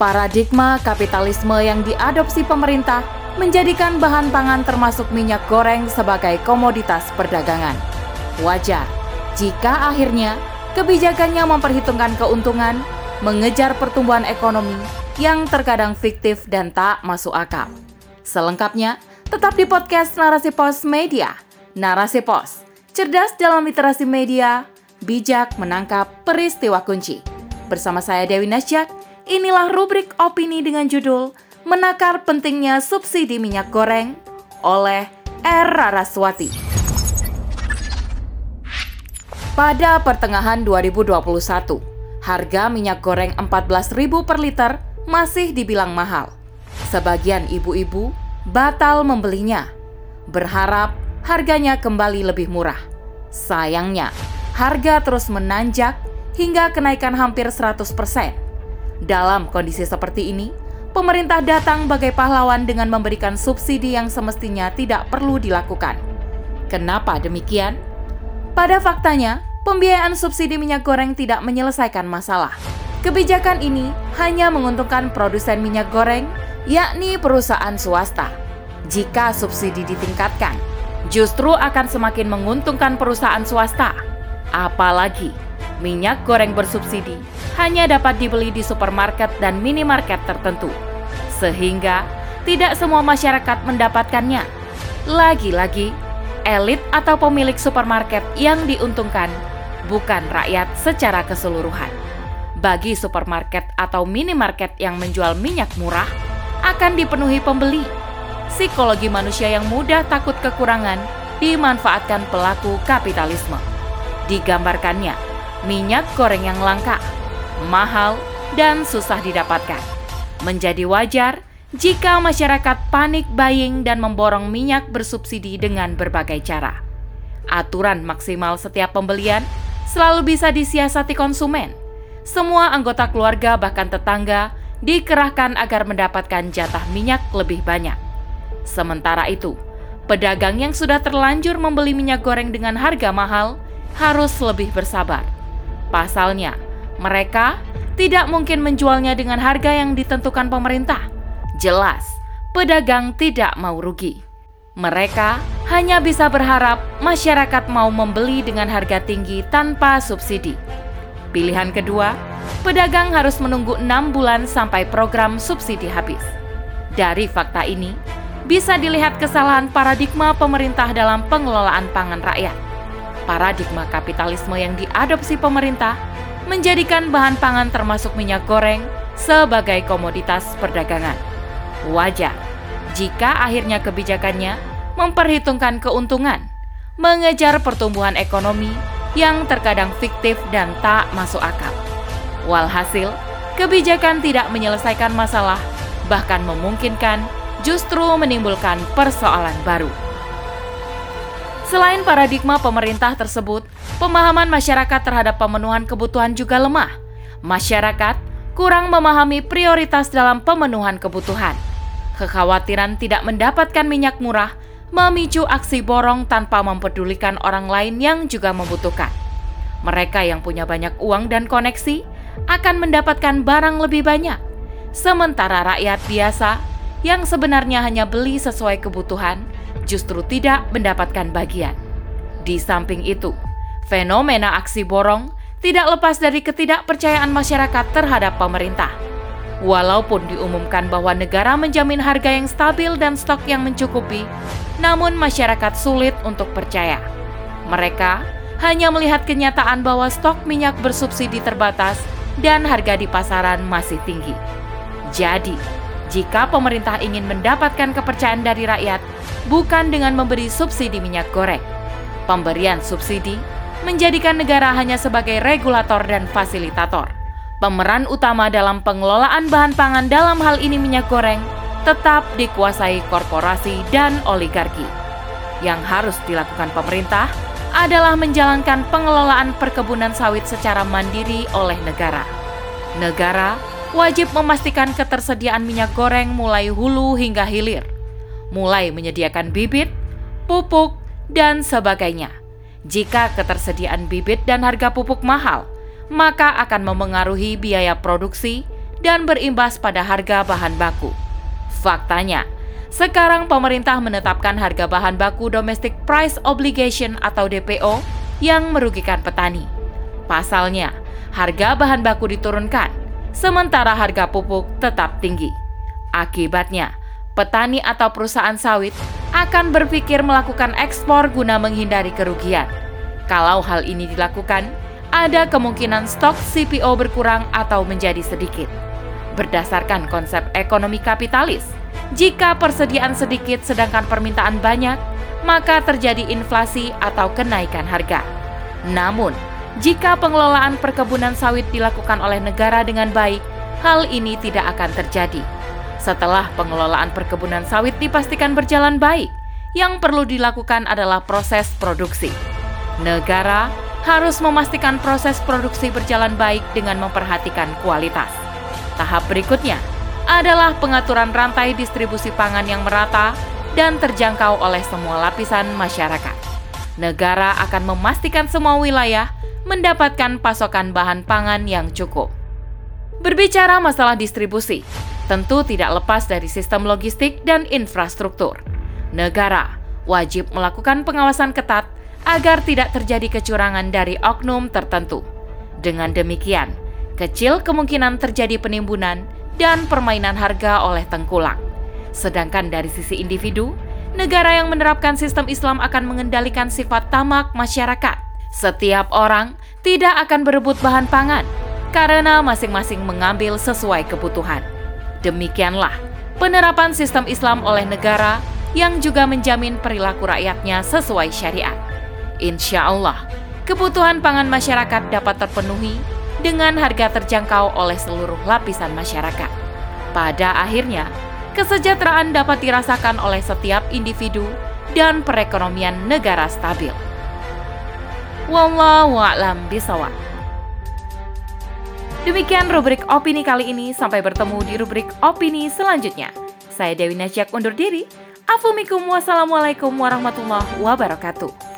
Paradigma kapitalisme yang diadopsi pemerintah menjadikan bahan pangan termasuk minyak goreng sebagai komoditas perdagangan. Wajar jika akhirnya kebijakannya memperhitungkan keuntungan, mengejar pertumbuhan ekonomi yang terkadang fiktif dan tak masuk akal. Selengkapnya, tetap di podcast Narasi Pos Media. Narasi Pos, cerdas dalam literasi media, bijak menangkap peristiwa kunci. Bersama saya Dewi Nasjak, inilah rubrik opini dengan judul Menakar Pentingnya Subsidi Minyak Goreng oleh R. Raraswati. Pada pertengahan 2021, harga minyak goreng 14.000 per liter masih dibilang mahal. Sebagian ibu-ibu batal membelinya, berharap harganya kembali lebih murah. Sayangnya, harga terus menanjak hingga kenaikan hampir 100%. Dalam kondisi seperti ini, pemerintah datang bagai pahlawan dengan memberikan subsidi yang semestinya tidak perlu dilakukan. Kenapa demikian? Pada faktanya, pembiayaan subsidi minyak goreng tidak menyelesaikan masalah. Kebijakan ini hanya menguntungkan produsen minyak goreng, yakni perusahaan swasta. Jika subsidi ditingkatkan, justru akan semakin menguntungkan perusahaan swasta. Apalagi minyak goreng bersubsidi hanya dapat dibeli di supermarket dan minimarket tertentu, sehingga tidak semua masyarakat mendapatkannya. Lagi-lagi, elit atau pemilik supermarket yang diuntungkan bukan rakyat secara keseluruhan. Bagi supermarket atau minimarket yang menjual minyak murah, akan dipenuhi pembeli. Psikologi manusia yang mudah takut kekurangan dimanfaatkan pelaku kapitalisme. Digambarkannya, minyak goreng yang langka, mahal, dan susah didapatkan. Menjadi wajar jika masyarakat panik buying dan memborong minyak bersubsidi dengan berbagai cara. Aturan maksimal setiap pembelian selalu bisa disiasati konsumen. Semua anggota keluarga bahkan tetangga dikerahkan agar mendapatkan jatah minyak lebih banyak. Sementara itu, pedagang yang sudah terlanjur membeli minyak goreng dengan harga mahal harus lebih bersabar. Pasalnya, mereka tidak mungkin menjualnya dengan harga yang ditentukan pemerintah. Jelas, pedagang tidak mau rugi. Mereka hanya bisa berharap masyarakat mau membeli dengan harga tinggi tanpa subsidi. Pilihan kedua, pedagang harus menunggu enam bulan sampai program subsidi habis. Dari fakta ini, bisa dilihat kesalahan paradigma pemerintah dalam pengelolaan pangan rakyat. Paradigma kapitalisme yang diadopsi pemerintah menjadikan bahan pangan termasuk minyak goreng sebagai komoditas perdagangan. Wajar jika akhirnya kebijakannya memperhitungkan keuntungan, mengejar pertumbuhan ekonomi yang terkadang fiktif dan tak masuk akal. Walhasil, kebijakan tidak menyelesaikan masalah, bahkan memungkinkan justru menimbulkan persoalan baru. Selain paradigma pemerintah tersebut, pemahaman masyarakat terhadap pemenuhan kebutuhan juga lemah. Masyarakat kurang memahami prioritas dalam pemenuhan kebutuhan Kekhawatiran tidak mendapatkan minyak murah memicu aksi borong tanpa mempedulikan orang lain yang juga membutuhkan. Mereka yang punya banyak uang dan koneksi akan mendapatkan barang lebih banyak, sementara rakyat biasa yang sebenarnya hanya beli sesuai kebutuhan justru tidak mendapatkan bagian. Di samping itu, fenomena aksi borong tidak lepas dari ketidakpercayaan masyarakat terhadap pemerintah Walaupun diumumkan bahwa negara menjamin harga yang stabil dan stok yang mencukupi, namun masyarakat sulit untuk percaya. Mereka hanya melihat kenyataan bahwa stok minyak bersubsidi terbatas dan harga di pasaran masih tinggi. Jadi, jika pemerintah ingin mendapatkan kepercayaan dari rakyat, bukan dengan memberi subsidi minyak goreng. Pemberian subsidi menjadikan negara hanya sebagai regulator dan fasilitator Pemeran utama dalam pengelolaan bahan pangan dalam hal ini minyak goreng tetap dikuasai korporasi dan oligarki. Yang harus dilakukan pemerintah adalah menjalankan pengelolaan perkebunan sawit secara mandiri oleh negara. Negara wajib memastikan ketersediaan minyak goreng mulai hulu hingga hilir, mulai menyediakan bibit, pupuk, dan sebagainya. Jika ketersediaan bibit dan harga pupuk mahal, maka akan memengaruhi biaya produksi dan berimbas pada harga bahan baku. Faktanya, sekarang pemerintah menetapkan harga bahan baku domestic price obligation atau DPO yang merugikan petani. Pasalnya, harga bahan baku diturunkan, sementara harga pupuk tetap tinggi. Akibatnya, petani atau perusahaan sawit akan berpikir melakukan ekspor guna menghindari kerugian. Kalau hal ini dilakukan, ada kemungkinan stok CPO berkurang atau menjadi sedikit. Berdasarkan konsep ekonomi kapitalis, jika persediaan sedikit sedangkan permintaan banyak, maka terjadi inflasi atau kenaikan harga. Namun, jika pengelolaan perkebunan sawit dilakukan oleh negara dengan baik, hal ini tidak akan terjadi. Setelah pengelolaan perkebunan sawit dipastikan berjalan baik, yang perlu dilakukan adalah proses produksi. Negara harus memastikan proses produksi berjalan baik dengan memperhatikan kualitas. Tahap berikutnya adalah pengaturan rantai distribusi pangan yang merata dan terjangkau oleh semua lapisan masyarakat. Negara akan memastikan semua wilayah mendapatkan pasokan bahan pangan yang cukup. Berbicara masalah distribusi, tentu tidak lepas dari sistem logistik dan infrastruktur. Negara wajib melakukan pengawasan ketat agar tidak terjadi kecurangan dari oknum tertentu. Dengan demikian, kecil kemungkinan terjadi penimbunan dan permainan harga oleh tengkulak. Sedangkan dari sisi individu, negara yang menerapkan sistem Islam akan mengendalikan sifat tamak masyarakat. Setiap orang tidak akan berebut bahan pangan karena masing-masing mengambil sesuai kebutuhan. Demikianlah penerapan sistem Islam oleh negara yang juga menjamin perilaku rakyatnya sesuai syariat. Insya Allah, kebutuhan pangan masyarakat dapat terpenuhi dengan harga terjangkau oleh seluruh lapisan masyarakat. Pada akhirnya, kesejahteraan dapat dirasakan oleh setiap individu dan perekonomian negara stabil. Wallahu a'lam bisawab. Demikian rubrik opini kali ini. Sampai bertemu di rubrik opini selanjutnya. Saya Dewi Nasjak undur diri. Afumikum wassalamualaikum warahmatullahi wabarakatuh.